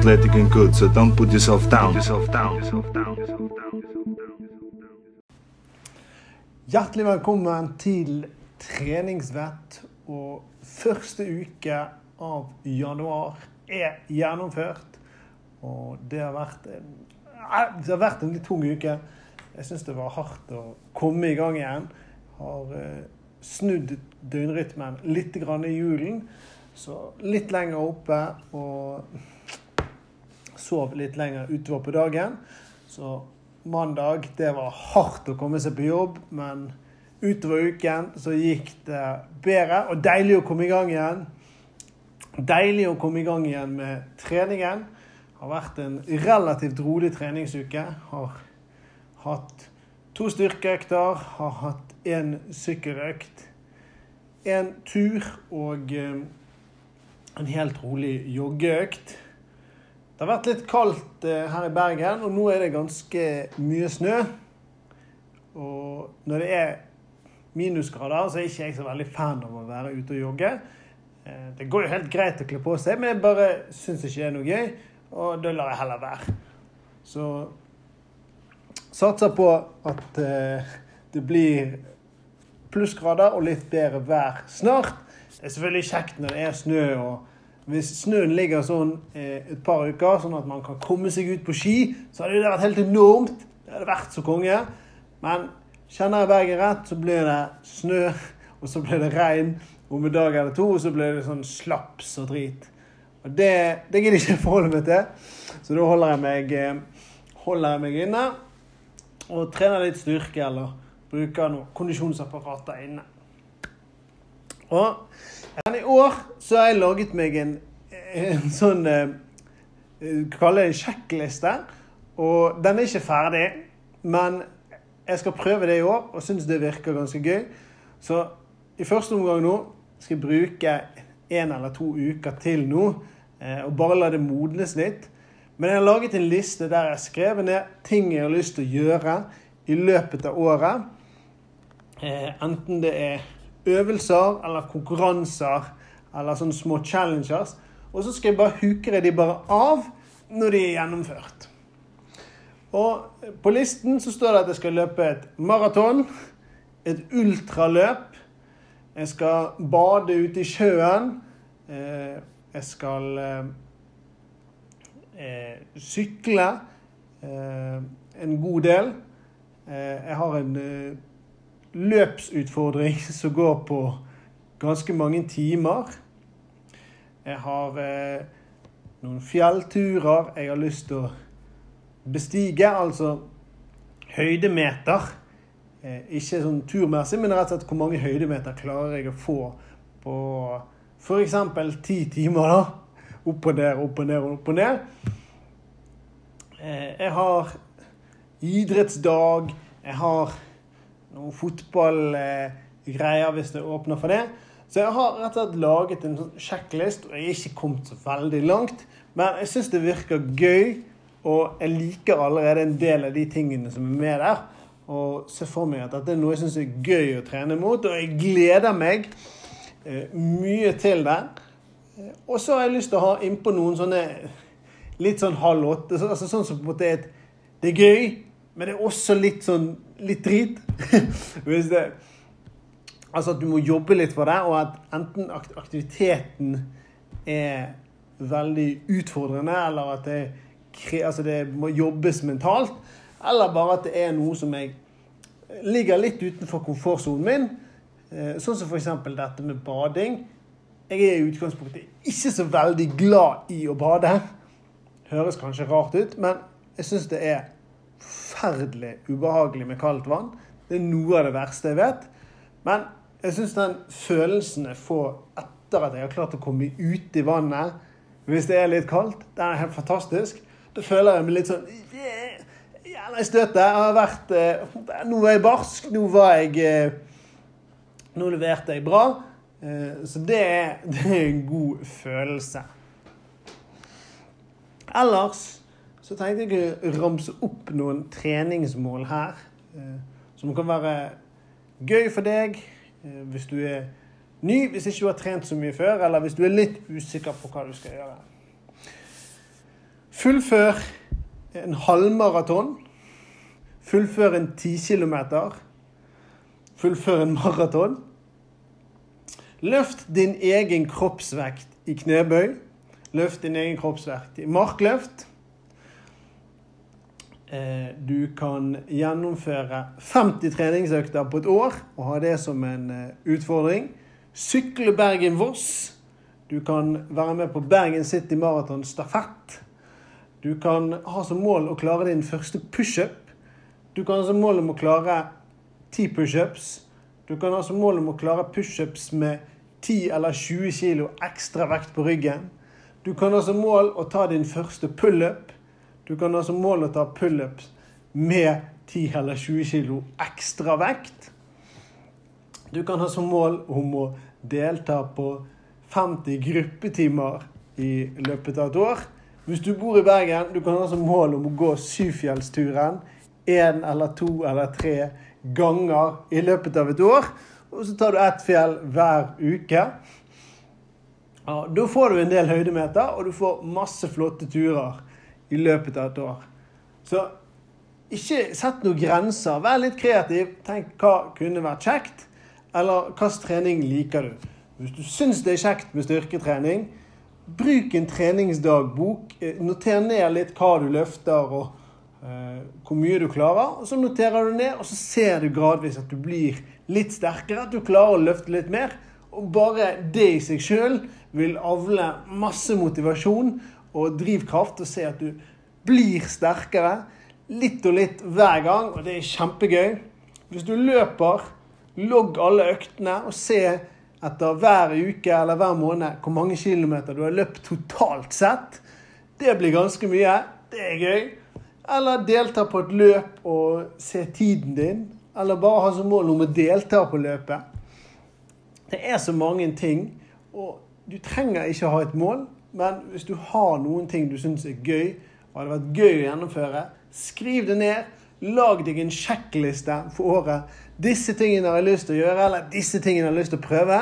athletic and good, so don't put yourself down. Hjertelig velkommen til treningsvett. Og første uke av januar er gjennomført. Og det har vært en, det har vært en litt tung uke. Jeg syns det var hardt å komme i gang igjen. Har eh, snudd døgnrytmen litt grann i julen. Så litt lenger oppe og sov litt lenger utover på dagen. Så mandag, det var hardt å komme seg på jobb, men utover uken så gikk det bedre. Og deilig å komme i gang igjen. Deilig å komme i gang igjen med treningen. Har vært en relativt rolig treningsuke. Har hatt to styrkeøkter, har hatt én sykkeløkt, en tur og eh, en helt rolig joggeøkt. Det har vært litt kaldt eh, her i Bergen, og nå er det ganske mye snø. Og når det er minusgrader, så er ikke jeg så veldig fan av å være ute og jogge. Eh, det går jo helt greit å kle på seg, men jeg bare syns ikke det er noe gøy, og da lar jeg heller være. Så satser på at eh, det blir plussgrader og litt bedre vær snart. Det er selvfølgelig kjekt når det er snø. og Hvis snøen ligger sånn et par uker, sånn at man kan komme seg ut på ski, så hadde det vært helt enormt. Det hadde vært så konge. Men kjenner jeg Bergen rett, så blir det snø, og så blir det regn om en dag eller to, og så blir det sånn slaps og drit. Og det, det gidder jeg ikke forholde meg til, så da holder jeg meg, holder jeg meg inne og trener litt styrke eller bruker noen kondisjonsapparater inne. Og i år så har jeg laget meg en, en sånn eh, Kaller det en sjekkliste. Og den er ikke ferdig, men jeg skal prøve det i år og syns det virker ganske gøy. Så i første omgang nå skal jeg bruke en eller to uker til nå eh, og bare la det modnes litt. Men jeg har laget en liste der jeg har skrevet ned ting jeg har lyst til å gjøre i løpet av året. Eh, enten det er øvelser eller konkurranser eller sånne små challenges. Og så skal jeg bare hukere de bare av når de er gjennomført. Og på listen så står det at jeg skal løpe et maraton, et ultraløp. Jeg skal bade ute i sjøen. Eh, jeg skal eh, sykle en god del. Jeg har en løpsutfordring som går på ganske mange timer. Jeg har eh, noen fjellturer jeg har lyst til å bestige, altså høydemeter. Eh, ikke sånn turmessig, men rett og slett hvor mange høydemeter klarer jeg å få på f.eks. ti timer. da. Opp og ned, opp og ned, opp og ned. Eh, jeg har idrettsdag. Jeg har noen fotballgreier hvis det åpner for det. Så jeg har rett og slett laget en sånn sjekklist, og jeg er ikke kommet så veldig langt. Men jeg syns det virker gøy, og jeg liker allerede en del av de tingene som er med der. Og ser for meg at dette er noe jeg syns er gøy å trene mot, og jeg gleder meg eh, mye til det. Og så har jeg lyst til å ha innpå noen sånne litt sånn halv åtte. Altså sånn som på en måte er Det er gøy, men det er også litt sånn litt drit. Hvis det Altså at du må jobbe litt for det, og at enten aktiviteten er veldig utfordrende, eller at det, altså det må jobbes mentalt, eller bare at det er noe som jeg ligger litt utenfor komfortsonen min. Eh, sånn som f.eks. dette med bading. Jeg er i utgangspunktet ikke så veldig glad i å bade. Høres kanskje rart ut, men jeg syns det er forferdelig ubehagelig med kaldt vann. Det er noe av det verste jeg vet. Men jeg syns den følelsen jeg får etter at jeg har klart å komme ut i vannet, hvis det er litt kaldt, den er helt fantastisk. Da føler jeg meg litt sånn Gjerne i støtet. Jeg har vært eh, Nå var jeg barsk. Nå var jeg eh, Nå leverte jeg bra. Eh, så det er, det er en god følelse. Ellers så tenkte jeg å ramse opp noen treningsmål her. Eh, som kan være gøy for deg eh, hvis du er ny, hvis ikke du har trent så mye før, eller hvis du er litt usikker på hva du skal gjøre. Fullfør en halvmaraton. Fullfør en 10 kilometer. Fullfør en maraton. Løft din egen kroppsvekt i knebøy. Løft din egen kroppsvekt i markløft. Eh, du kan gjennomføre 50 treningsøkter på et år og ha det som en eh, utfordring. Sykle Bergen-Voss. Du kan være med på Bergen City Marathon stafett. Du kan ha som mål å klare din første pushup. Du kan ha som mål om å klare 10 pushups. Du kan ha som mål om å klare pushups med 10 eller 20 kg ekstra vekt på ryggen. Du kan ha som mål å ta din første pullup. Du kan ha som mål å ta pullups med 10 eller 20 kg ekstra vekt. Du kan ha som mål om å delta på 50 gruppetimer i løpet av et år. Hvis du bor i Bergen, du kan ha som mål om å gå Syfjellsturen én eller to eller tre ganger i løpet av et år. Og så tar du ett fjell hver uke. Ja, da får du en del høydemeter, og du får masse flotte turer i løpet av et år. Så ikke sett noen grenser. Vær litt kreativ. Tenk hva kunne vært kjekt, eller hvilken trening liker du. Hvis du syns det er kjekt med styrketrening, bruk en treningsdagbok. Noter ned litt hva du løfter og uh, hvor mye du klarer. og Så noterer du ned, og så ser du gradvis at du blir litt sterkere, at du klarer å løfte litt mer. Og bare det i seg sjøl vil avle masse motivasjon og drivkraft og se at du blir sterkere litt og litt hver gang, og det er kjempegøy. Hvis du løper, logg alle øktene og se etter hver uke eller hver måned hvor mange kilometer du har løpt totalt sett. Det blir ganske mye. Det er gøy. Eller delta på et løp og se tiden din. Eller bare ha som mål om å delta på løpet. Det er så mange ting, og du trenger ikke ha et mål. Men hvis du har noen ting du syns er gøy, og hadde vært gøy å gjennomføre, skriv det ned. Lag deg en sjekkliste for året. Disse tingene har jeg lyst til å gjøre, eller disse tingene har jeg lyst til å prøve.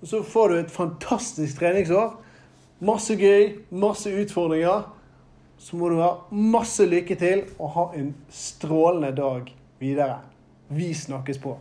Og så får du et fantastisk treningsår. Masse gøy, masse utfordringer. Så må du ha masse lykke til og ha en strålende dag videre. Vi snakkes på.